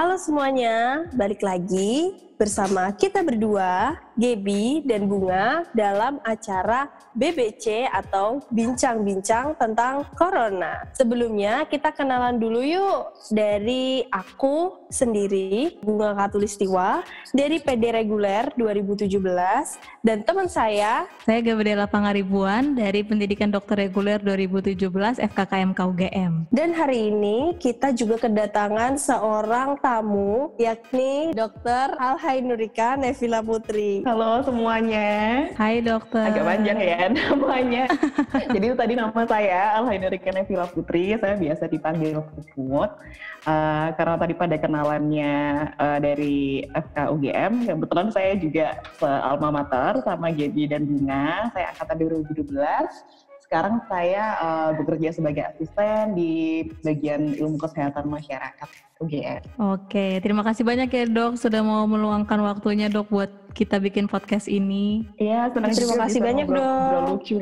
Halo semuanya, balik lagi bersama kita berdua, Gebi dan Bunga dalam acara BBC atau Bincang-Bincang tentang Corona. Sebelumnya kita kenalan dulu yuk dari aku sendiri, Bunga Katulistiwa, dari PD Reguler 2017, dan teman saya, saya Gabriela Pangaribuan dari Pendidikan Dokter Reguler 2017 FKKM KUGM. Dan hari ini kita juga kedatangan seorang tamu, yakni Dr. Alha Hai Nurika Nevila Putri. Halo semuanya. Hai dokter. Agak panjang ya namanya. Jadi itu tadi nama saya Alhai Nurika Nevila Putri. Saya biasa dipanggil Puput. Uh, karena tadi pada kenalannya uh, dari FK UGM, kebetulan saya juga se-alma mater sama Gaby dan Bunga. Saya angkatan 2017 sekarang saya uh, bekerja sebagai asisten di bagian ilmu kesehatan masyarakat UGM. Oke, terima kasih banyak ya dok sudah mau meluangkan waktunya dok buat kita bikin podcast ini. Iya, senang Terima kasih banyak dok. lucu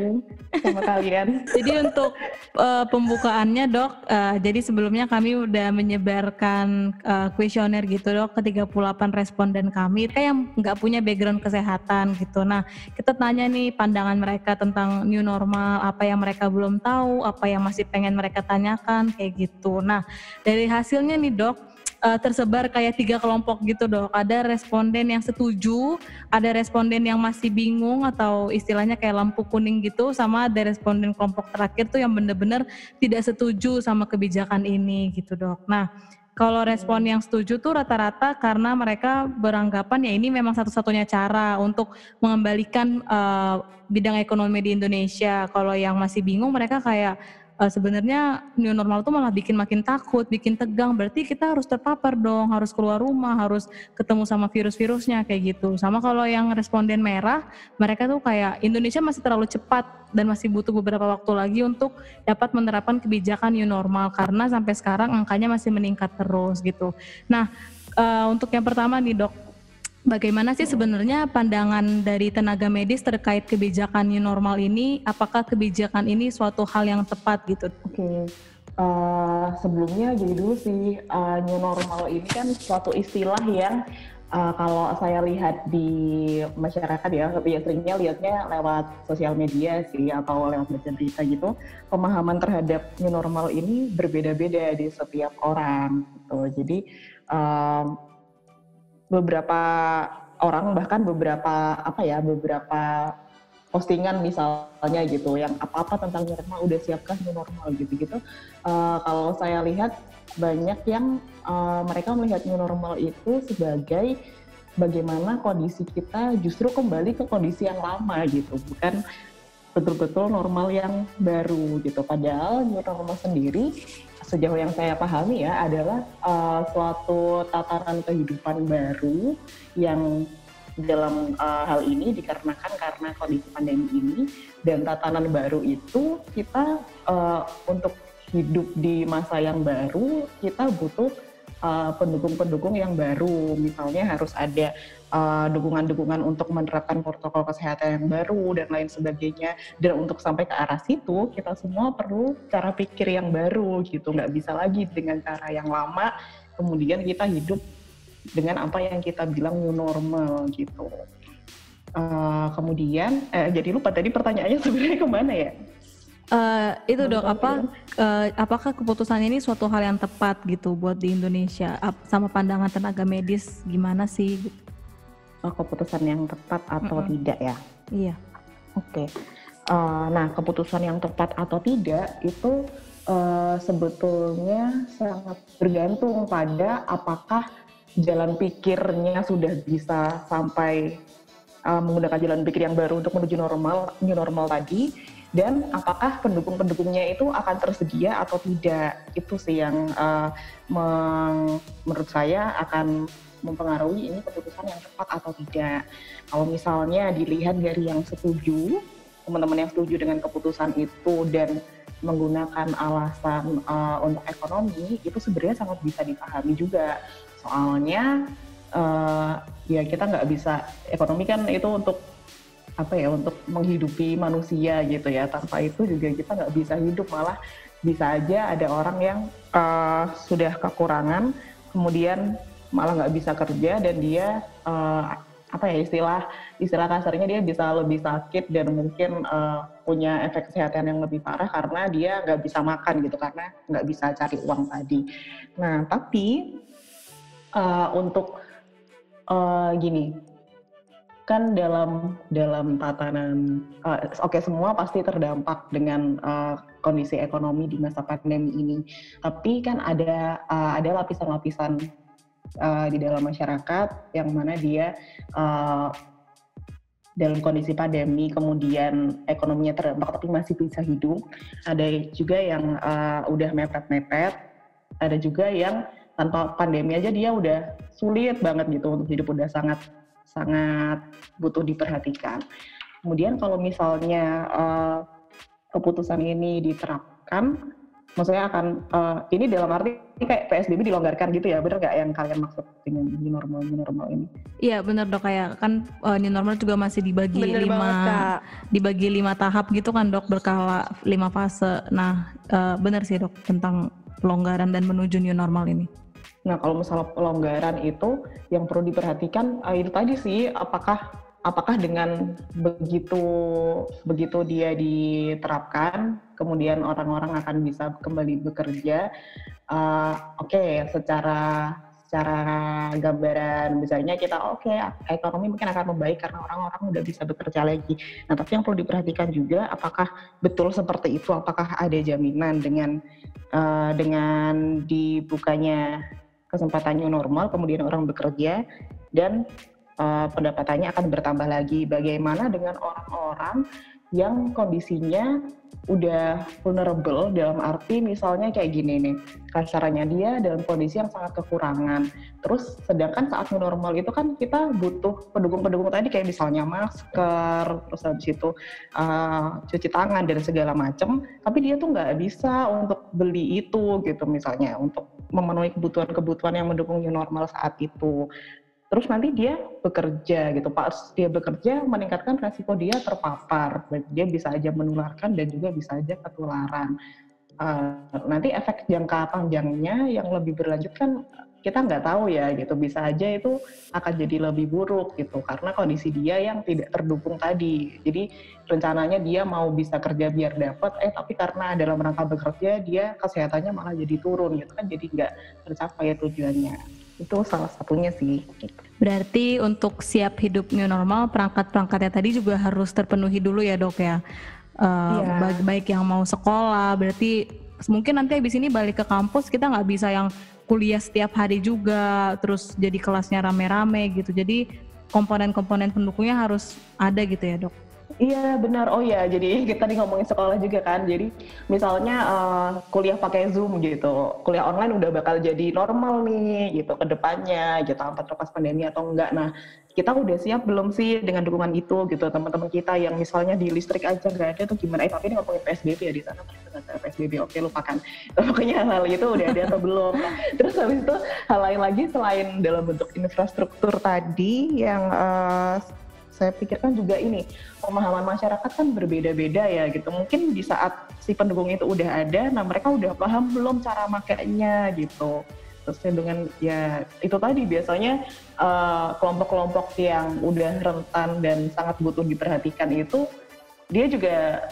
sama kalian. jadi untuk uh, pembukaannya dok, uh, jadi sebelumnya kami udah menyebarkan kuesioner uh, gitu dok ke 38 responden kami kayak yang nggak punya background kesehatan gitu. Nah kita tanya nih pandangan mereka tentang new normal, apa yang mereka belum tahu, apa yang masih pengen mereka tanyakan kayak gitu. Nah dari hasilnya nih dok, uh, tersebar kayak tiga kelompok gitu dok. Ada responden yang setuju, ada responden yang masih bingung atau istilahnya kayak lampu kuning gitu, sama ada responden kelompok terakhir tuh yang bener-bener tidak setuju sama kebijakan ini gitu dok. Nah kalau respon yang setuju tuh rata-rata karena mereka beranggapan ya ini memang satu-satunya cara untuk mengembalikan uh, bidang ekonomi di Indonesia. Kalau yang masih bingung mereka kayak uh, sebenarnya new normal itu malah bikin makin takut, bikin tegang. Berarti kita harus terpapar dong, harus keluar rumah, harus ketemu sama virus-virusnya kayak gitu. Sama kalau yang responden merah, mereka tuh kayak Indonesia masih terlalu cepat dan masih butuh beberapa waktu lagi untuk dapat menerapkan kebijakan new normal karena sampai sekarang angkanya masih meningkat terus gitu. Nah, uh, untuk yang pertama nih dok, Bagaimana sih sebenarnya pandangan dari tenaga medis terkait kebijakan new normal ini? Apakah kebijakan ini suatu hal yang tepat gitu? Oke, okay. uh, eh, sebelumnya jadi dulu sih uh, new normal ini kan suatu istilah yang uh, kalau saya lihat di masyarakat ya, ya seringnya lihatnya lewat sosial media sih atau lewat berita gitu, pemahaman terhadap new normal ini berbeda-beda di setiap orang. Gitu. Jadi um, beberapa orang bahkan beberapa apa ya beberapa postingan misalnya gitu yang apa-apa tentang new normal udah siapkah new normal gitu-gitu. Uh, kalau saya lihat banyak yang uh, mereka melihat new normal itu sebagai bagaimana kondisi kita justru kembali ke kondisi yang lama gitu bukan betul-betul normal yang baru gitu. Padahal new normal sendiri sejauh yang saya pahami ya adalah uh, suatu tataran kehidupan baru yang dalam uh, hal ini dikarenakan karena kondisi pandemi ini dan tatanan baru itu kita uh, untuk hidup di masa yang baru kita butuh pendukung-pendukung uh, yang baru misalnya harus ada Eh, dukungan-dukungan uh, untuk menerapkan protokol kesehatan yang baru dan lain sebagainya. Dan untuk sampai ke arah situ, kita semua perlu cara pikir yang baru gitu. Nggak bisa lagi dengan cara yang lama, kemudian kita hidup dengan apa yang kita bilang new normal gitu. Uh, kemudian, eh, jadi lupa tadi pertanyaannya sebenarnya ke mana ya? Uh, itu dok apa uh, apakah keputusan ini suatu hal yang tepat gitu buat di Indonesia sama pandangan tenaga medis gimana sih uh, keputusan yang tepat atau mm -hmm. tidak ya? Iya. Oke. Okay. Uh, eh, nah, keputusan yang tepat atau tidak itu uh, sebetulnya sangat bergantung pada apakah jalan pikirnya sudah bisa sampai uh, menggunakan jalan pikir yang baru untuk menuju normal, new normal tadi, dan apakah pendukung-pendukungnya itu akan tersedia atau tidak. Itu sih yang uh, menurut saya akan mempengaruhi ini keputusan yang tepat atau tidak. Kalau misalnya dilihat dari yang setuju, teman-teman yang setuju dengan keputusan itu dan menggunakan alasan uh, untuk ekonomi itu sebenarnya sangat bisa dipahami juga. Soalnya uh, ya kita nggak bisa ekonomi kan itu untuk apa ya untuk menghidupi manusia gitu ya. Tanpa itu juga kita nggak bisa hidup malah bisa aja ada orang yang uh, sudah kekurangan kemudian malah nggak bisa kerja dan dia uh, apa ya istilah istilah kasarnya dia bisa lebih sakit dan mungkin uh, punya efek kesehatan yang lebih parah karena dia nggak bisa makan gitu karena nggak bisa cari uang tadi. Nah tapi uh, untuk uh, gini kan dalam dalam tatanan uh, oke okay, semua pasti terdampak dengan uh, kondisi ekonomi di masa pandemi ini. Tapi kan ada uh, ada lapisan-lapisan uh, di dalam masyarakat yang mana dia uh, dalam kondisi pandemi kemudian ekonominya terdampak tapi masih bisa hidup ada juga yang uh, udah mepet-mepet ada juga yang tanpa pandemi aja dia udah sulit banget gitu untuk hidup udah sangat sangat butuh diperhatikan. Kemudian kalau misalnya uh, keputusan ini diterapkan maksudnya akan uh, ini dalam arti kayak PSBB dilonggarkan gitu ya bener nggak yang kalian maksud dengan new normal new normal ini? Iya bener dok kayak kan uh, new normal juga masih dibagi bener lima banget, dibagi lima tahap gitu kan dok berkala lima fase. Nah uh, bener sih dok tentang pelonggaran dan menuju new normal ini Nah, kalau misalnya pelonggaran itu yang perlu diperhatikan uh, itu tadi sih apakah apakah dengan begitu begitu dia diterapkan kemudian orang-orang akan bisa kembali bekerja uh, oke okay, secara secara gambaran misalnya kita oke okay, ekonomi mungkin akan membaik karena orang-orang udah bisa bekerja lagi. Nah tapi yang perlu diperhatikan juga apakah betul seperti itu? Apakah ada jaminan dengan uh, dengan dibukanya kesempatan new normal kemudian orang bekerja dan uh, pendapatannya akan bertambah lagi. Bagaimana dengan orang-orang yang kondisinya udah vulnerable dalam arti misalnya kayak gini nih kasarannya dia dalam kondisi yang sangat kekurangan. Terus sedangkan saat normal itu kan kita butuh pendukung-pendukung tadi kayak misalnya masker terus habis itu uh, cuci tangan dan segala macam tapi dia tuh nggak bisa untuk beli itu gitu misalnya untuk memenuhi kebutuhan-kebutuhan yang mendukung new normal saat itu terus nanti dia bekerja gitu. Pas dia bekerja meningkatkan resiko dia terpapar. Dia bisa aja menularkan dan juga bisa aja ketularan. Uh, nanti efek jangka panjangnya yang lebih berlanjut kan kita nggak tahu ya gitu. Bisa aja itu akan jadi lebih buruk gitu. Karena kondisi dia yang tidak terdukung tadi. Jadi rencananya dia mau bisa kerja biar dapat eh tapi karena dalam rangka bekerja dia kesehatannya malah jadi turun gitu kan. Jadi nggak tercapai tujuannya itu salah satunya sih. Berarti untuk siap hidup new normal perangkat-perangkatnya tadi juga harus terpenuhi dulu ya dok ya. Uh, yeah. baik, baik yang mau sekolah, berarti mungkin nanti habis ini balik ke kampus kita nggak bisa yang kuliah setiap hari juga, terus jadi kelasnya rame-rame gitu. Jadi komponen-komponen pendukungnya harus ada gitu ya dok. Iya benar. Oh iya, jadi kita nih ngomongin sekolah juga kan. Jadi misalnya uh, kuliah pakai Zoom gitu. Kuliah online udah bakal jadi normal nih gitu ke depannya gitu apa terlepas pandemi atau enggak. Nah, kita udah siap belum sih dengan dukungan itu gitu teman-teman kita yang misalnya di listrik aja nggak ada tuh gimana eh tapi ini ngomongin PSBB ya di sana ada PSBB oke lupakan pokoknya hal-hal itu udah ada atau belum nah, terus habis itu hal lain lagi selain dalam bentuk infrastruktur tadi yang uh, saya pikirkan juga ini pemahaman masyarakat kan berbeda-beda ya gitu. Mungkin di saat si pendukung itu udah ada, nah mereka udah paham belum cara makainya gitu. Terus dengan ya itu tadi biasanya eh, kelompok-kelompok uh, yang udah rentan dan sangat butuh diperhatikan itu dia juga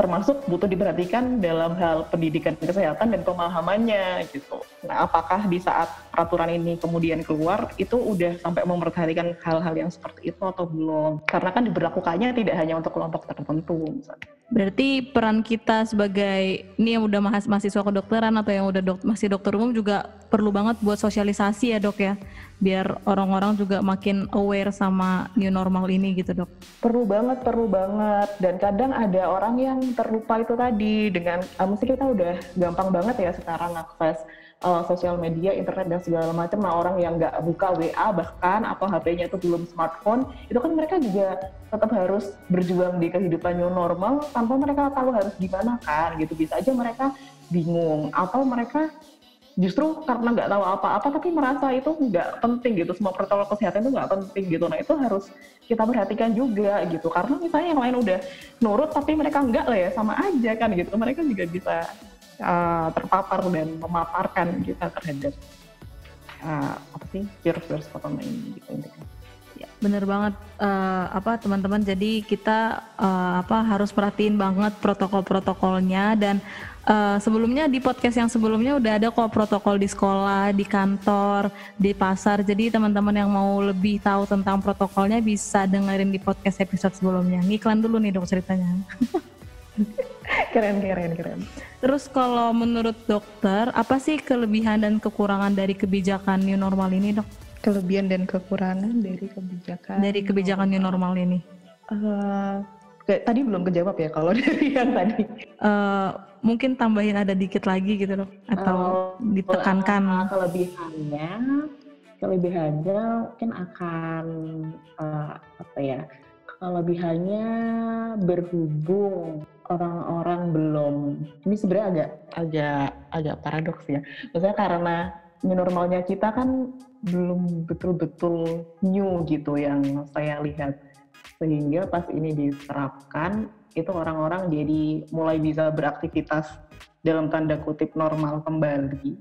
termasuk butuh diperhatikan dalam hal pendidikan kesehatan dan pemahamannya gitu. Nah, apakah di saat peraturan ini kemudian keluar itu udah sampai memperhatikan hal-hal yang seperti itu atau belum? Karena kan diberlakukannya tidak hanya untuk kelompok tertentu. Misalnya. Berarti peran kita sebagai ini yang udah mahasiswa kedokteran atau yang udah dok, masih dokter umum juga perlu banget buat sosialisasi ya dok ya, biar orang-orang juga makin aware sama new normal ini gitu dok. Perlu banget, perlu banget. Dan kadang ada orang yang terlupa itu tadi dengan, uh, mesti kita udah gampang banget ya sekarang akses uh, sosial media, internet dan segala macam. Nah orang yang nggak buka WA bahkan atau HP-nya itu belum smartphone, itu kan mereka juga tetap harus berjuang di kehidupan new normal tanpa mereka tahu harus gimana kan gitu. Bisa aja mereka bingung atau mereka justru karena nggak tahu apa-apa tapi merasa itu nggak penting gitu semua protokol kesehatan itu nggak penting gitu nah itu harus kita perhatikan juga gitu karena misalnya yang lain udah nurut tapi mereka nggak lah ya sama aja kan gitu mereka juga bisa uh, terpapar dan memaparkan kita terhadap uh, apa sih virus-virus corona ini gitu intinya. Ya, bener banget uh, apa teman-teman. Jadi kita uh, apa harus perhatiin banget protokol-protokolnya dan uh, sebelumnya di podcast yang sebelumnya udah ada kok protokol di sekolah, di kantor, di pasar. Jadi teman-teman yang mau lebih tahu tentang protokolnya bisa dengerin di podcast episode sebelumnya. Ngiklan dulu nih dok ceritanya. keren keren keren. Terus kalau menurut dokter apa sih kelebihan dan kekurangan dari kebijakan new normal ini dok? kelebihan dan kekurangan dari kebijakan dari kebijakan new normal ini? Uh, kayak tadi belum kejawab ya kalau dari yang tadi. Uh, mungkin tambahin ada dikit lagi gitu loh atau uh, ditekankan. Uh, kelebihannya, kelebihannya mungkin akan uh, apa ya? Kelebihannya berhubung orang-orang belum. Ini sebenarnya agak agak agak paradoks ya. Maksudnya karena new normalnya kita kan belum betul-betul new gitu yang saya lihat sehingga pas ini diterapkan itu orang-orang jadi mulai bisa beraktivitas dalam tanda kutip normal kembali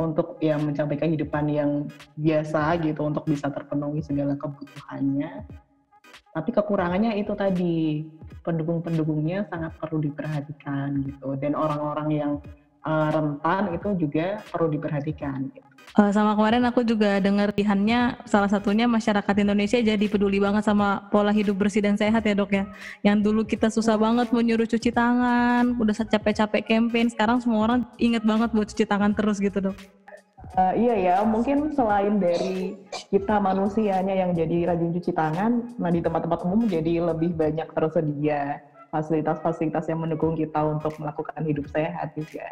untuk ya mencapai kehidupan yang biasa gitu untuk bisa terpenuhi segala kebutuhannya tapi kekurangannya itu tadi pendukung-pendukungnya sangat perlu diperhatikan gitu dan orang-orang yang uh, rentan itu juga perlu diperhatikan. Uh, sama kemarin aku juga dengar lihannya salah satunya masyarakat Indonesia jadi peduli banget sama pola hidup bersih dan sehat ya dok ya. Yang dulu kita susah banget mau nyuruh cuci tangan, udah capek-capek campaign, sekarang semua orang inget banget buat cuci tangan terus gitu dok. Uh, iya ya, mungkin selain dari kita manusianya yang jadi rajin cuci tangan, nah di tempat-tempat umum jadi lebih banyak tersedia fasilitas-fasilitas yang mendukung kita untuk melakukan hidup sehat juga.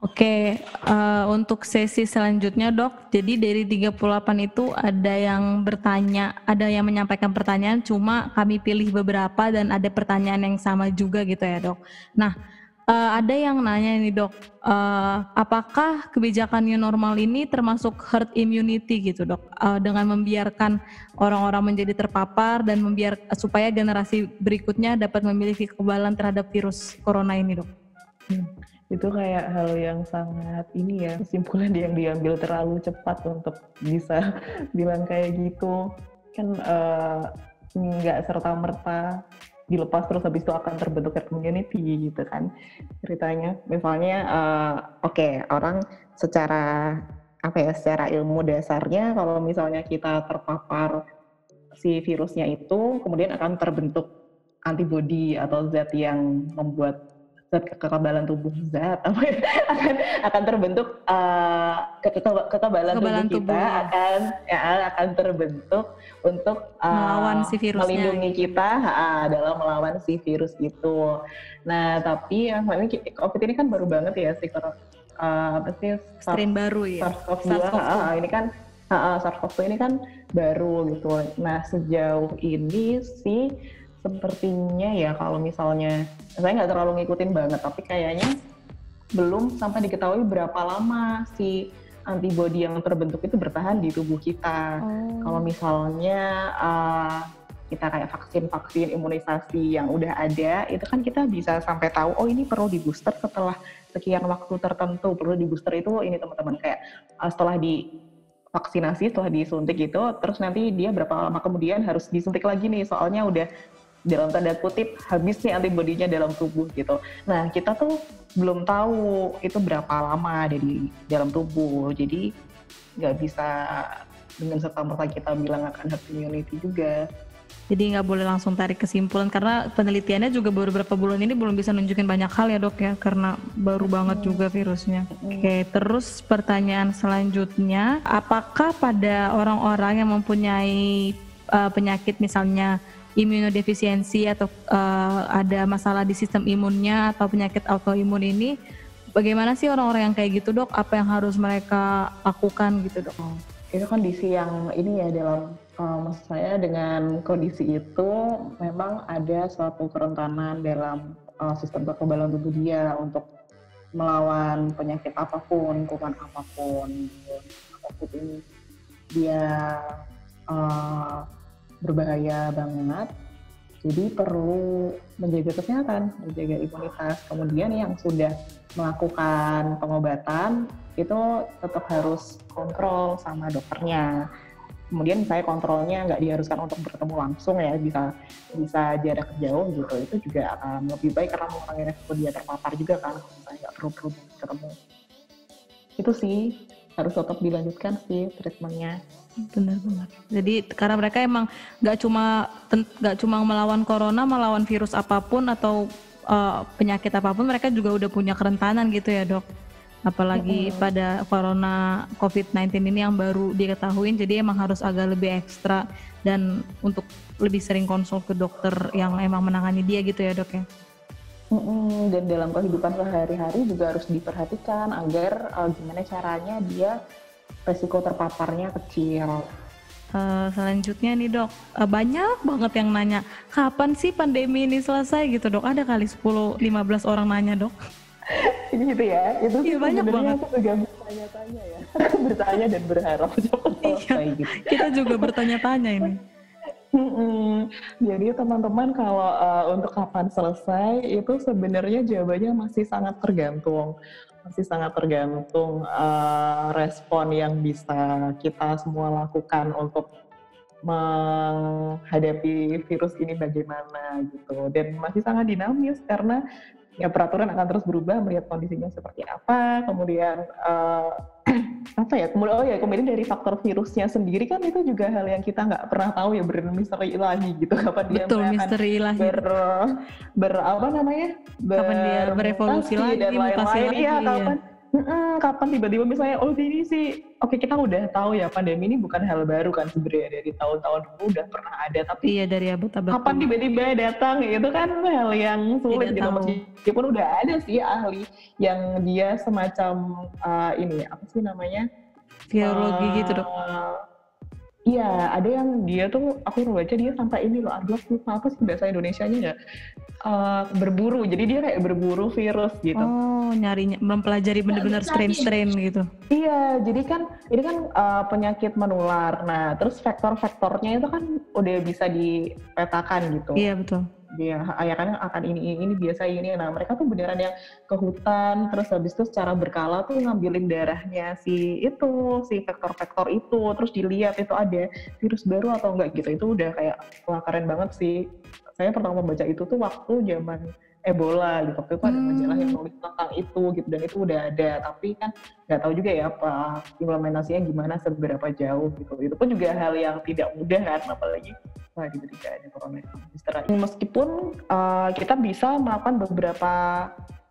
Oke, uh, untuk sesi selanjutnya dok, jadi dari 38 itu ada yang bertanya, ada yang menyampaikan pertanyaan, cuma kami pilih beberapa dan ada pertanyaan yang sama juga gitu ya dok. Nah, uh, ada yang nanya ini dok, uh, apakah kebijakan new normal ini termasuk herd immunity gitu dok, uh, dengan membiarkan orang-orang menjadi terpapar dan membiar supaya generasi berikutnya dapat memiliki kekebalan terhadap virus corona ini dok? Hmm. Itu kayak hal yang sangat ini ya kesimpulan yang diambil terlalu cepat untuk bisa bilang kayak gitu. Kan nggak serta merta dilepas terus habis itu akan terbentuk herd community gitu kan ceritanya. Misalnya uh, oke okay, orang secara apa ya secara ilmu dasarnya kalau misalnya kita terpapar si virusnya itu kemudian akan terbentuk antibodi atau zat yang membuat kekebalan tubuh zat apa akan akan terbentuk uh, kekebalan, kekebalan tubuh kita tubuh. akan ya akan terbentuk untuk uh, melawan si virusnya melindungi kita uh, dalam melawan si virus itu. Nah tapi yang ini COVID ini kan baru banget ya si uh, apa sih strain baru ya SARS-CoV-2 SARS uh, ini kan uh, SARS-CoV-2 ini kan baru gitu. Nah sejauh ini sih sepertinya ya kalau misalnya saya nggak terlalu ngikutin banget tapi kayaknya belum sampai diketahui berapa lama si antibodi yang terbentuk itu bertahan di tubuh kita. Oh. Kalau misalnya uh, kita kayak vaksin-vaksin imunisasi yang udah ada, itu kan kita bisa sampai tahu oh ini perlu di booster setelah sekian waktu tertentu. Perlu di booster itu ini teman-teman kayak uh, setelah di vaksinasi setelah disuntik itu terus nanti dia berapa lama kemudian harus disuntik lagi nih soalnya udah dalam tanda kutip habis nih antibodinya dalam tubuh gitu. Nah kita tuh belum tahu itu berapa lama ada di dalam tubuh, jadi nggak bisa dengan serta merta kita bilang akan herd immunity juga. Jadi nggak boleh langsung tarik kesimpulan karena penelitiannya juga baru beberapa bulan ini belum bisa nunjukin banyak hal ya dok ya karena baru hmm. banget juga virusnya. Hmm. Oke, terus pertanyaan selanjutnya, apakah pada orang-orang yang mempunyai uh, penyakit misalnya imunodefisiensi atau uh, ada masalah di sistem imunnya atau penyakit autoimun ini bagaimana sih orang-orang yang kayak gitu dok? Apa yang harus mereka lakukan gitu dok? Itu kondisi yang ini ya dalam uh, maksud saya dengan kondisi itu memang ada suatu kerentanan dalam uh, sistem kekebalan tubuh dia untuk melawan penyakit apa pun, kuman apa pun, apa pun ini dia uh, berbahaya banget Jadi perlu menjaga kesehatan, menjaga imunitas. Kemudian yang sudah melakukan pengobatan itu tetap harus kontrol sama dokternya. Kemudian saya kontrolnya nggak diharuskan untuk bertemu langsung ya, bisa bisa jarak jauh gitu. Itu juga akan lebih baik karena mengurangi resiko dia terpapar juga kan, nggak perlu perlu ketemu. Itu sih harus tetap dilanjutkan sih treatmentnya. Benar-benar. Jadi karena mereka emang nggak cuma nggak cuma melawan corona, melawan virus apa pun atau uh, penyakit apa pun, mereka juga udah punya kerentanan gitu ya dok. Apalagi mm-hmm. pada corona COVID-19 ini yang baru diketahui, jadi emang harus agak lebih ekstra dan untuk lebih sering konsul ke dokter yang emang menangani dia gitu ya dok ya. Mm-mm, dan dalam kehidupan sehari-hari juga harus diperhatikan agar uh, gimana caranya dia resiko terpaparnya kecil. Uh, selanjutnya nih dok, uh, banyak banget yang nanya, kapan sih pandemi ini selesai gitu dok? Ada kali 10-15 orang nanya dok. Ini gitu ya, itu iya, banyak banget. aku juga bertanya-tanya ya, bertanya dan berharap cepat iya, selesai gitu. Kita juga bertanya-tanya ini. Hmm, jadi teman-teman kalau uh, untuk kapan selesai itu sebenarnya jawabannya masih sangat tergantung, masih sangat tergantung uh, respon yang bisa kita semua lakukan untuk menghadapi virus ini bagaimana gitu. Dan masih sangat dinamis karena ya peraturan akan terus berubah melihat kondisinya seperti apa. Kemudian uh, apa ya kemudian oh ya kemudian dari faktor virusnya sendiri kan itu juga hal yang kita nggak pernah tahu ya bermisteri ilahi gitu kapan dia Betul, misteri ilahi. ber ber apa namanya? Ber, kapan dia berevolusi lagi dan lain-lain. Iya. kapan Kapan tiba-tiba misalnya oh ini sih oke okay, kita udah tahu ya pandemi ini bukan hal baru kan sebenarnya dari tahun-tahun dulu udah pernah ada tapi iya dari abad-abad kapan tiba-tiba datang itu kan hal yang sulit gitu meskipun udah ada sih ahli yang dia semacam uh, ini apa sih namanya? Biologi uh, gitu dok Iya, ada yang dia tuh aku baca dia sampai ini loh, aduh lupa apa sih bahasa Indonesia-nya ya uh, berburu. Jadi dia kayak berburu virus gitu. Oh, nyari mempelajari bener-bener strain-strain gitu. Iya, jadi kan ini kan uh, penyakit menular. Nah, terus faktor-faktornya itu kan udah bisa dipetakan gitu. Iya, betul dia ya kan akan ini ini biasa ini. Nah mereka tuh beneran yang ke hutan terus habis itu secara berkala tuh ngambilin darahnya si itu si vektor-vektor itu terus dilihat itu ada virus baru atau enggak gitu. Itu udah kayak wah keren banget sih. Saya pertama membaca itu tuh waktu zaman Ebola gitu. Waktu itu ada majalah yang hmm. nulis tentang itu gitu dan itu udah ada. Tapi kan nggak tahu juga ya apa implementasinya gimana seberapa jauh gitu. Itu pun juga hal yang tidak mudah kan apalagi wah tiba-tiba ada corona meskipun uh, kita bisa melakukan beberapa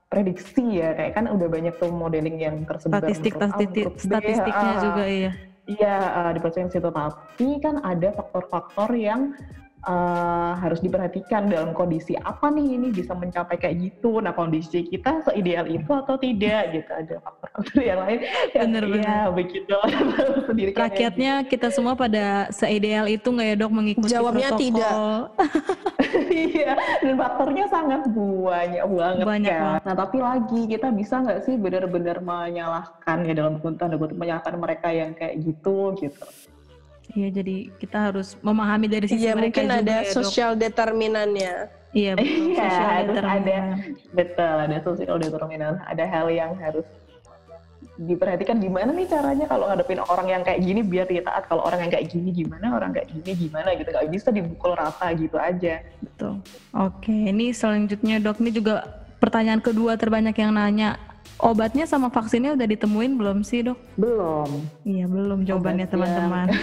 prediksi ya kayak kan udah banyak tuh modeling yang tersebar statistik statistik statistiknya uh, juga iya. Iya uh, di situ tapi kan ada faktor-faktor yang uh, harus diperhatikan dalam kondisi apa nih ini bisa mencapai kayak gitu. Nah kondisi kita seideal itu atau tidak gitu ada faktor-faktor yang lain. Bener-bener. Ya, begitu. Rakyatnya kita semua pada seideal itu nggak ya dok mengikuti Jawabnya protokol? tidak. Iya, dan faktornya sangat banyak banget banyak kan. Banget. Nah tapi lagi kita bisa nggak sih benar-benar menyalahkan ya dalam tanda kutip menyalahkan mereka yang kayak gitu gitu. Iya, jadi kita harus memahami dari sisi iya, mereka mungkin ada ya, sosial determinannya. Iya, betul. Iya, harus ada betul, ada sosial determinan. Ada hal yang harus diperhatikan gimana nih caranya kalau ngadepin orang yang kayak gini biar dia taat kalau orang yang kayak gini gimana orang kayak gini gimana gitu. Nggak bisa dibukul rata gitu aja. Betul. Oke ini selanjutnya dok. Ini juga pertanyaan kedua terbanyak yang nanya Obatnya sama vaksinnya udah ditemuin belum sih dok? Belum. Iya belum jawabannya teman-teman.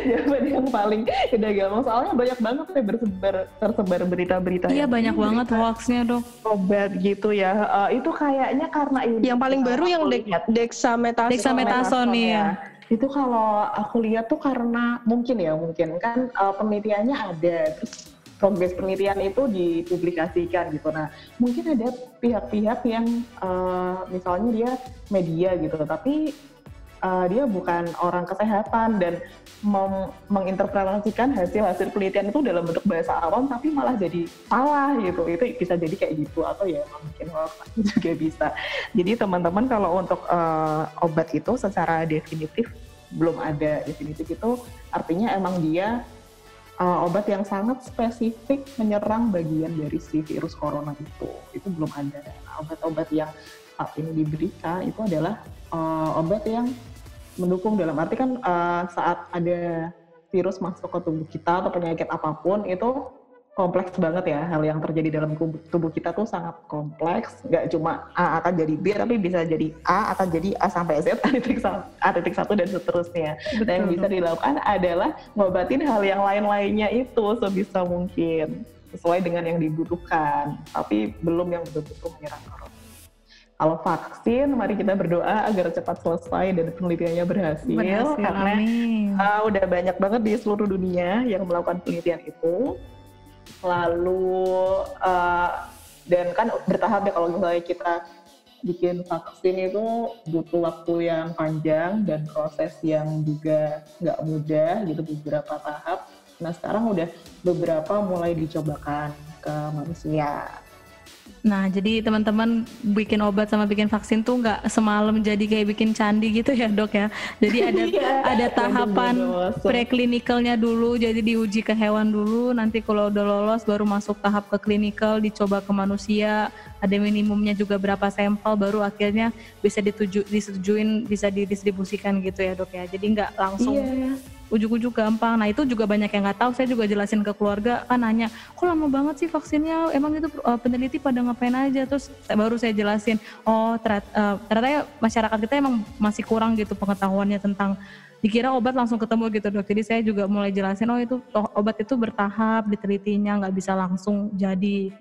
Jawaban yang paling udah gampang soalnya banyak banget ya bersebar tersebar berita-berita. Iya banyak banget hoaxnya dok. Obat gitu ya. Uh, itu kayaknya karena ini. Yang paling baru yang de dexamethasone. Dexamethasone ya. ya. Itu kalau aku lihat tuh karena mungkin ya mungkin kan uh, penelitiannya ada terus progres penelitian itu dipublikasikan gitu. Nah, mungkin ada pihak-pihak yang uh, misalnya dia media gitu, tapi uh, dia bukan orang kesehatan dan menginterpretasikan hasil-hasil penelitian itu dalam bentuk bahasa awam tapi malah jadi salah gitu. Itu bisa jadi kayak gitu atau ya mungkin juga bisa. Jadi teman-teman kalau untuk uh, obat itu secara definitif belum ada. Definitif itu artinya emang dia uh, obat yang sangat spesifik menyerang bagian dari si virus corona itu. Itu belum ada. Nah, obat-obat yang saat ini diberikan itu adalah uh, obat yang mendukung dalam arti kan uh, saat ada virus masuk ke tubuh kita atau penyakit apa pun itu kompleks banget ya. Hal yang terjadi dalam tubuh kita tuh sangat kompleks. Nggak cuma A akan jadi B tapi bisa jadi A akan jadi A sampai Z A titik A titik satu dan seterusnya. Betul. dan yang bisa dilakukan adalah ngobatin hal yang lain-lainnya itu sebisa mungkin. Sesuai dengan yang dibutuhkan. Tapi belum yang betul-betul menyerang corona. Kalau vaksin mari kita berdoa agar cepat selesai dan penelitiannya berhasil, berhasil karena Uh, udah banyak banget di seluruh dunia yang melakukan penelitian itu lalu uh, dan kan bertahap ya kalau misalnya kita bikin vaksin itu butuh waktu yang panjang dan proses yang juga nggak mudah gitu beberapa tahap. Nah sekarang udah beberapa mulai dicobakan ke manusia. Nah, jadi teman-teman bikin obat sama bikin vaksin tuh nggak semalam jadi kayak bikin candi gitu ya dok ya. Jadi ada yeah, ada tahapan preklinikalnya dulu, jadi diuji ke hewan dulu. Nanti kalau udah lolos baru masuk tahap ke klinikal, dicoba ke manusia. Ada minimumnya juga berapa sampel, baru akhirnya bisa dituju, disetujuin, bisa didistribusikan gitu ya dok ya. Jadi nggak langsung yeah ujuk-ujuk gampang. Nah itu juga banyak yang nggak tahu. Saya juga jelasin ke keluarga kan nanya, kok lama banget sih vaksinnya? Emang itu uh, peneliti pada ngapain aja? Terus baru saya jelasin, oh ternyata, uh, ternyata ya masyarakat kita emang masih kurang gitu pengetahuannya tentang dikira obat langsung ketemu gitu dok. Jadi saya juga mulai jelasin, oh itu oh, obat itu bertahap ditelitinya, nggak bisa langsung jadi.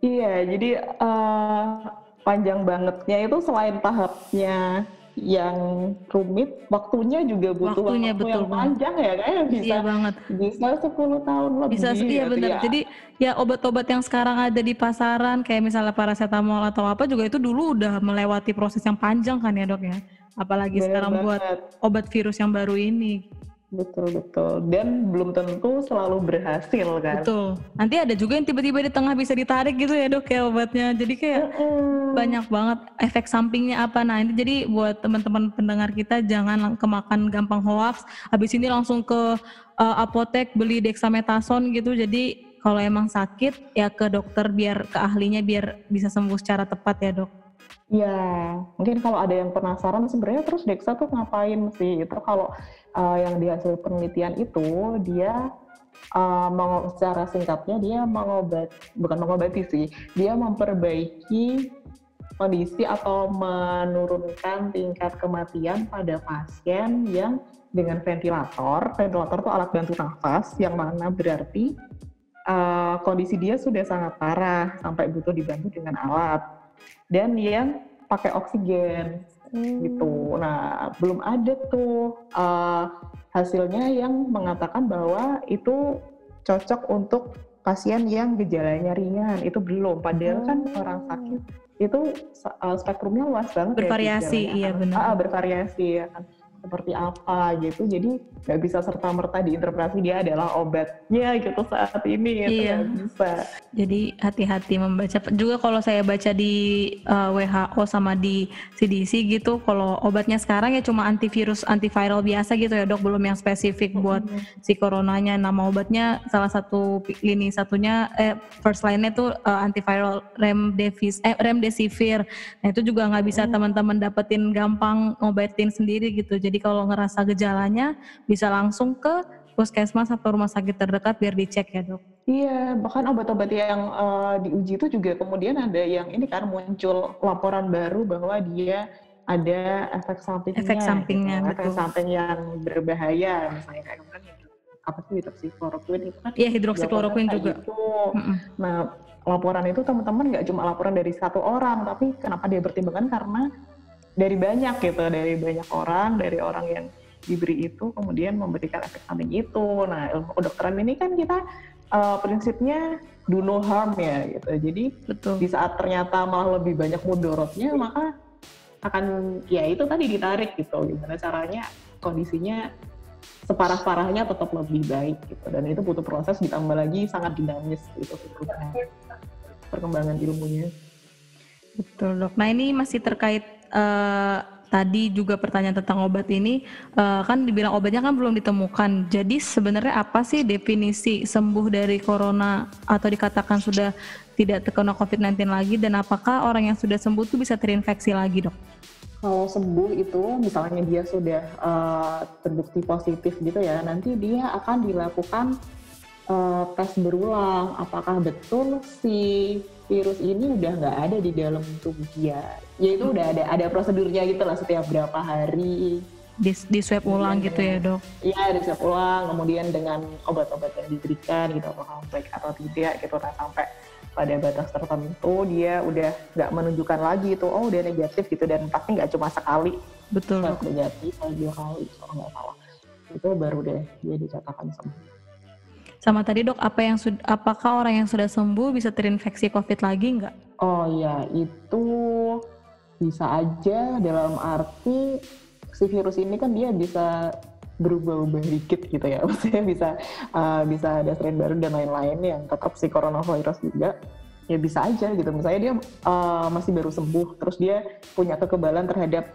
Iya, jadi uh, panjang bangetnya itu selain tahapnya yang rumit, waktunya juga butuh waktunya waktu betul yang panjang ya kayak bisa iya banget. bisa 10 tahun lebih. Bisa iya gitu benar. Ya. Jadi ya obat-obat yang sekarang ada di pasaran kayak misalnya paracetamol atau apa juga itu dulu udah melewati proses yang panjang kan ya, Dok ya. Apalagi Bener sekarang banget. buat obat virus yang baru ini. Betul betul dan belum tentu selalu berhasil kan. Betul. Nanti ada juga yang tiba-tiba di tengah bisa ditarik gitu ya dok ya obatnya. Jadi kayak mm. banyak banget efek sampingnya apa. Nah ini jadi buat teman-teman pendengar kita jangan kemakan gampang hoax. Habis ini langsung ke uh, apotek beli dexamethasone gitu. Jadi kalau emang sakit ya ke dokter biar ke ahlinya biar bisa sembuh secara tepat ya dok. Ya, mungkin kalau ada yang penasaran sebenarnya terus Dexa tuh ngapain sih? Itu kalau uh, yang di hasil penelitian itu dia uh, secara singkatnya dia mengobat bukan mengobati sih, dia memperbaiki kondisi atau menurunkan tingkat kematian pada pasien yang dengan ventilator. Ventilator itu alat bantu nafas yang mana berarti uh, kondisi dia sudah sangat parah sampai butuh dibantu dengan alat dan yang pakai oksigen hmm. gitu. Nah, belum ada tuh uh, hasilnya yang mengatakan bahwa itu cocok untuk pasien yang gejalanya ringan. Itu belum. Padahal kan hmm. kan orang sakit itu uh, spektrumnya luas banget. Ya bervariasi, ya, iya benar. Ah, bervariasi ya kan seperti apa gitu. Jadi nggak bisa serta merta diinterpretasi dia adalah obatnya gitu saat ini gitu iya. bisa. Jadi hati-hati membaca. Juga kalau saya baca di uh, eh, WHO sama di CDC gitu kalau obatnya sekarang ya cuma antivirus antiviral biasa gitu ya dok. Belum yang spesifik mm-hmm. buat si coronanya. Nama obatnya salah satu lini satunya eh first line-nya tuh uh, antiviral remdesivir eh, remdesivir. Nah itu juga nggak bisa mm-hmm. teman-teman dapetin gampang ngobatin sendiri gitu. Jadi kalau ngerasa gejalanya bisa langsung ke puskesmas atau rumah sakit terdekat biar dicek ya dok. Iya, bahkan obat-obat yang uh, diuji itu juga kemudian ada yang ini kan muncul laporan baru bahwa dia ada efek sampingnya. Efek sampingnya, gitu. Efek samping yang berbahaya, misalnya kayak kemarin apa sih hidroksikloroquine itu kan? Iya, hidroksikloroquine juga. Itu. Mm -mm. Nah, laporan itu teman-teman nggak cuma laporan dari satu orang, tapi kenapa dia bertimbangan karena dari banyak gitu dari banyak orang dari orang yang diberi itu kemudian memberikan efek samping itu. Nah ilmu kedokteran ini kan kita uh, prinsipnya do no harm ya gitu. Jadi Betul. di saat ternyata malah lebih banyak mudorotnya maka akan ya itu tadi ditarik gitu. Gimana caranya kondisinya separah-parahnya tetap lebih baik gitu. Dan itu butuh proses ditambah lagi sangat dinamis gitu perkembangan ilmunya. Betul dok. Nah ini masih terkait uh, tadi juga pertanyaan tentang obat ini uh, kan dibilang obatnya kan belum ditemukan. Jadi sebenarnya apa sih definisi sembuh dari corona atau dikatakan sudah tidak terkena COVID-19 lagi dan apakah orang yang sudah sembuh itu bisa terinfeksi lagi, Dok? Kalau sembuh itu misalnya dia sudah uh, terbukti positif gitu ya, nanti dia akan dilakukan uh, tes berulang apakah betul si virus ini udah nggak ada di dalam tubuh dia. Ya itu udah ada ada prosedurnya gitu lah setiap berapa hari. Di, di swab ulang gitu ya dok? Iya di swab ulang, kemudian dengan obat-obat yang diberikan gitu apakah baik atau tidak gitu nah sampai pada batas tertentu dia udah nggak menunjukkan lagi itu oh udah negatif gitu dan pasti nggak cuma sekali betul negatif dua kali kalau nggak salah itu baru deh dia dicatatkan sembuh sama tadi dok, apa yang apakah orang yang sudah sembuh bisa terinfeksi COVID lagi nggak? Oh ya, itu bisa aja dalam arti si virus ini kan dia bisa berubah-ubah dikit gitu ya, maksudnya bisa uh, bisa ada strain baru dan lain-lain yang tetap si coronavirus juga ya bisa aja gitu. Misalnya dia uh, masih baru sembuh, terus dia punya kekebalan terhadap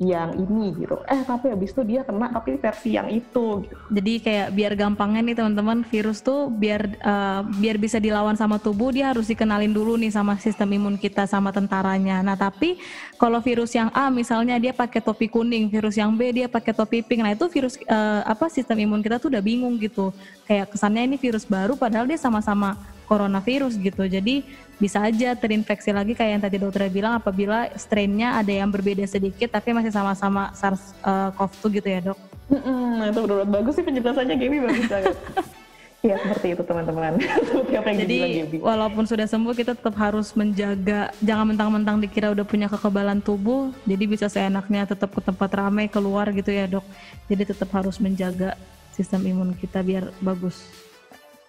yang ini gitu. Eh tapi habis itu dia kena tapi versi yang itu. Gitu. Jadi kayak biar gampangnya nih teman-teman virus tuh biar uh, biar bisa dilawan sama tubuh dia harus dikenalin dulu nih sama sistem imun kita sama tentaranya. Nah tapi kalau virus yang A misalnya dia pakai topi kuning, virus yang B dia pakai topi pink. Nah itu virus uh, apa sistem imun kita tuh udah bingung gitu. Kayak kesannya ini virus baru padahal dia sama-sama coronavirus gitu. Jadi bisa aja terinfeksi lagi kayak yang tadi dokter bilang apabila strainnya ada yang berbeda sedikit tapi masih sama-sama SARS-CoV-2 gitu ya dok? Mm-mm, itu benar bagus sih penjelasannya Gaby bagus banget. Iya seperti itu teman-teman. Jadi walaupun sudah sembuh kita tetap harus menjaga jangan mentang-mentang dikira udah punya kekebalan tubuh jadi bisa seenaknya tetap ke tempat ramai keluar gitu ya dok. Jadi tetap harus menjaga sistem imun kita biar bagus.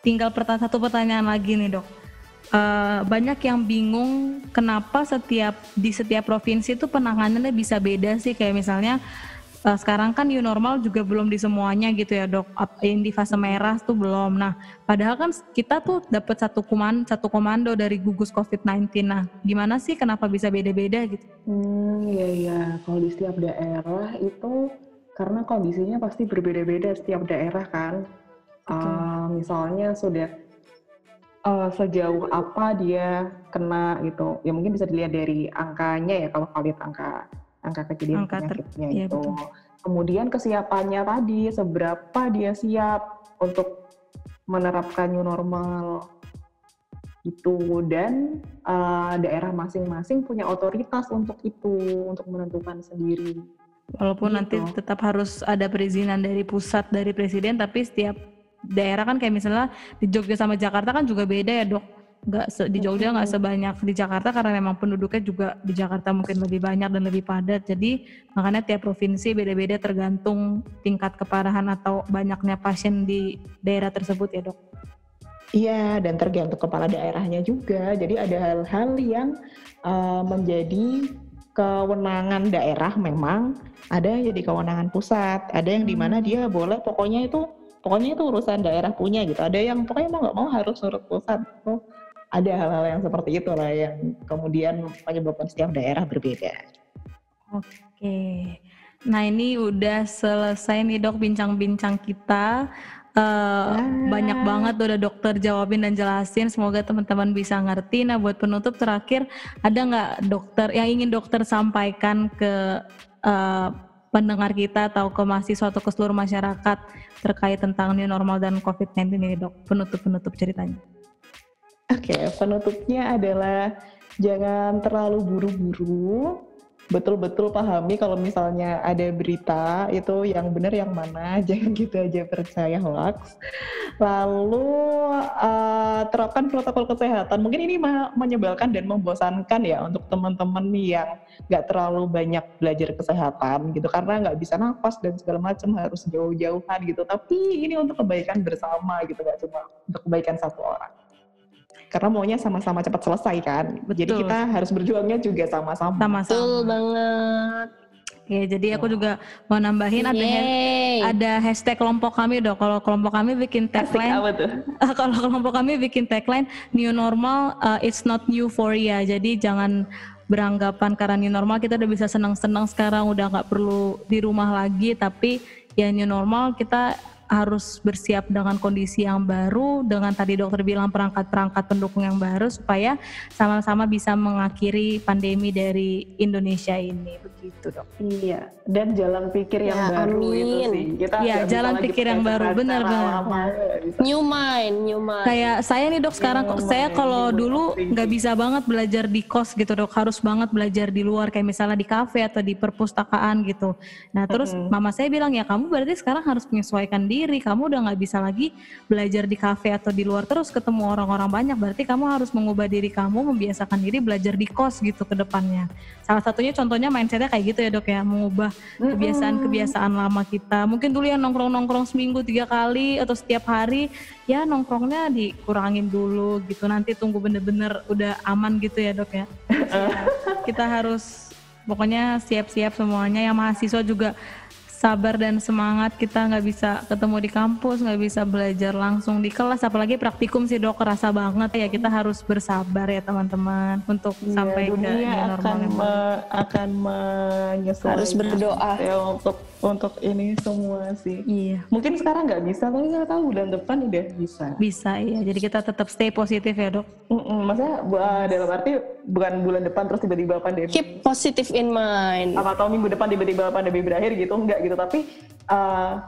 Tinggal pertanyaan satu pertanyaan lagi nih dok. Uh, banyak yang bingung kenapa setiap di setiap provinsi itu penanganannya bisa beda sih. Kayak misalnya uh, sekarang kan new normal juga belum di semuanya gitu ya dok. Yang di fase merah tuh belum. Nah padahal kan kita tuh dapat satu komando satu komando dari gugus covid-19 nah gimana sih kenapa bisa beda-beda gitu? Hmm iya iya. Kalau di setiap daerah itu karena kondisinya pasti berbeda-beda setiap daerah kan uh, misalnya sudah uh, sejauh apa dia kena gitu. Ya mungkin bisa dilihat dari angkanya ya kalau kalian angka angka kejadian angka penyakitnya iya, itu. betul. kemudian kesiapannya tadi seberapa dia siap untuk menerapkan new normal itu dan uh, daerah masing-masing punya otoritas untuk itu untuk menentukan sendiri. Walaupun gitu. nanti tetap harus ada perizinan dari pusat dari presiden tapi setiap daerah kan kayak misalnya di Jogja sama Jakarta kan juga beda ya dok. Nggak di Jogja nggak sebanyak di Jakarta karena memang penduduknya juga di Jakarta mungkin lebih banyak dan lebih padat. Jadi makanya tiap provinsi beda-beda tergantung tingkat keparahan atau banyaknya pasien di daerah tersebut ya dok. Iya, dan tergantung kepala daerahnya juga. Jadi ada hal-hal yang uh, menjadi kewenangan daerah memang, ada yang jadi kewenangan pusat, ada yang di mana hmm. dia boleh pokoknya itu pokoknya itu urusan daerah punya gitu. Ada yang pokoknya mau nggak mau harus nurut pusat. Tuh ada hal-hal yang seperti itu lah yang kemudian menyebabkan setiap daerah berbeda. Oke. Nah ini udah selesai nih dok bincang-bincang kita. Uh, ah. banyak banget udah dokter jawabin dan jelasin. Semoga teman-teman bisa ngerti. Nah buat penutup terakhir ada nggak dokter yang ingin dokter sampaikan ke uh, pendengar kita atau ke mahasiswa atau ke seluruh masyarakat terkait tentang new normal dan COVID-19 ini dok, penutup-penutup ceritanya. Oke, okay, penutupnya adalah jangan terlalu buru-buru, betul-betul pahami kalau misalnya ada berita itu yang benar yang mana jangan gitu aja percaya hoax. Lalu uh, terapkan protokol kesehatan. Mungkin ini menyebalkan dan membosankan ya untuk teman-teman yang nggak terlalu banyak belajar kesehatan gitu. Karena nggak bisa nafas dan segala macam harus jauh-jauhan gitu. Tapi ini untuk kebaikan bersama gitu nggak cuma untuk kebaikan satu orang karena maunya sama-sama cepat selesai kan. Betul. Jadi kita harus berjuangnya juga sama-sama. Sama-sama. Betul banget. Oke, jadi aku juga mau nambahin ada ada hashtag kelompok kami dong. Kalau kelompok kami bikin tagline, kalau kelompok kami bikin tagline new normal, uh, it's not euphoria. Jadi jangan beranggapan karena new normal kita udah bisa senang-senang sekarang udah nggak perlu di rumah lagi tapi ya new normal kita harus bersiap dengan kondisi yang baru, dengan tadi dokter bilang perangkat-perangkat pendukung yang baru supaya sama-sama bisa mengakhiri pandemi dari Indonesia ini begitu dok. Iya, dan jalan pikir yang ya, baru amin. itu sih. Kita Iya, jalan pikir yang baru benar-benar. New mind, new mind. Kayak saya nih dok sekarang new saya kalau dulu nggak bisa banget belajar di kos gitu dok, harus banget belajar di luar kayak misalnya di kafe atau di perpustakaan gitu. Nah terus mm -hmm. mama saya bilang ya kamu berarti sekarang harus menyesuaikan diri diri kamu udah nggak bisa lagi belajar di kafe atau di luar terus ketemu orang-orang banyak. Berarti kamu harus mengubah diri kamu membiasakan diri belajar di kos gitu ke depannya. Salah satunya contohnya mindsetnya kayak gitu ya dok ya. Mengubah kebiasaan-kebiasaan lama kita. Mungkin dulu yang nongkrong-nongkrong seminggu tiga kali atau setiap hari ya nongkrongnya dikurangin dulu gitu. Nanti tunggu bener-bener udah aman gitu ya dok ya. Kita harus pokoknya siap-siap semuanya. Yang mahasiswa juga sabar dan semangat. Kita nggak bisa ketemu di kampus nggak bisa belajar langsung di kelas. Apalagi praktikum sih dok kerasa banget. Ya kita harus bersabar ya teman-teman untuk ya, sampai dunia ke akan normal me, akan menyesuaikan harus berdoa. Ya untuk untuk ini semua sih. Iya. Mungkin sekarang nggak bisa tapi nggak tahu bulan depan udah bisa. Bisa iya. Jadi kita tetap stay positif ya dok. Mm -mm, maksudnya dalam arti bukan bulan depan terus tiba-tiba pandemi. Keep positive in mind. Apa tahu minggu depan tiba-tiba pandemi berakhir gitu enggak gitu. Gitu tapi uh,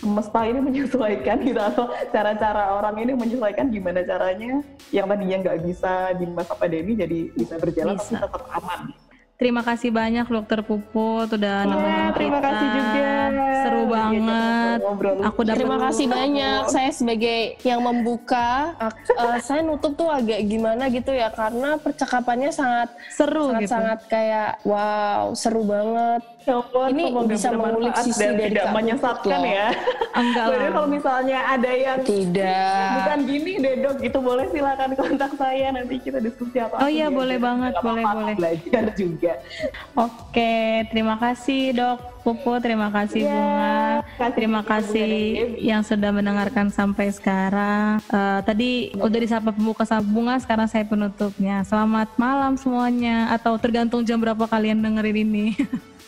semesta ini menyesuaikan gitu atau cara-cara orang ini menyesuaikan gimana caranya yang tadinya nggak bisa di masa pandemi jadi bisa berjalan bisa. tapi tetap aman. Terima kasih banyak Dokter Puput udah ya, nemenin terima kasih juga. Seru iya, banget. Aku dapat Terima kasih banyak. Saya sebagai yang membuka, uh, saya nutup tuh agak gimana gitu ya karena percakapannya sangat seru sangat, gitu. sangat kayak wow, seru banget Ya ini bisa mengulik sisi dan dari tidak menyesatkan ya. Enggak lah. kalau misalnya ada yang tidak bukan gini deh dok, itu boleh silakan kontak saya nanti kita diskusi apa. Oh iya boleh banget, boleh boleh. Belajar juga. Oke, terima kasih dok. Pupu, terima kasih yeah, Bunga. Kasih terima kasih yang sudah mendengarkan sampai sekarang. Uh, tadi udah disapa pembuka sama Bunga, sekarang saya penutupnya. Selamat malam semuanya, atau tergantung jam berapa kalian dengerin ini.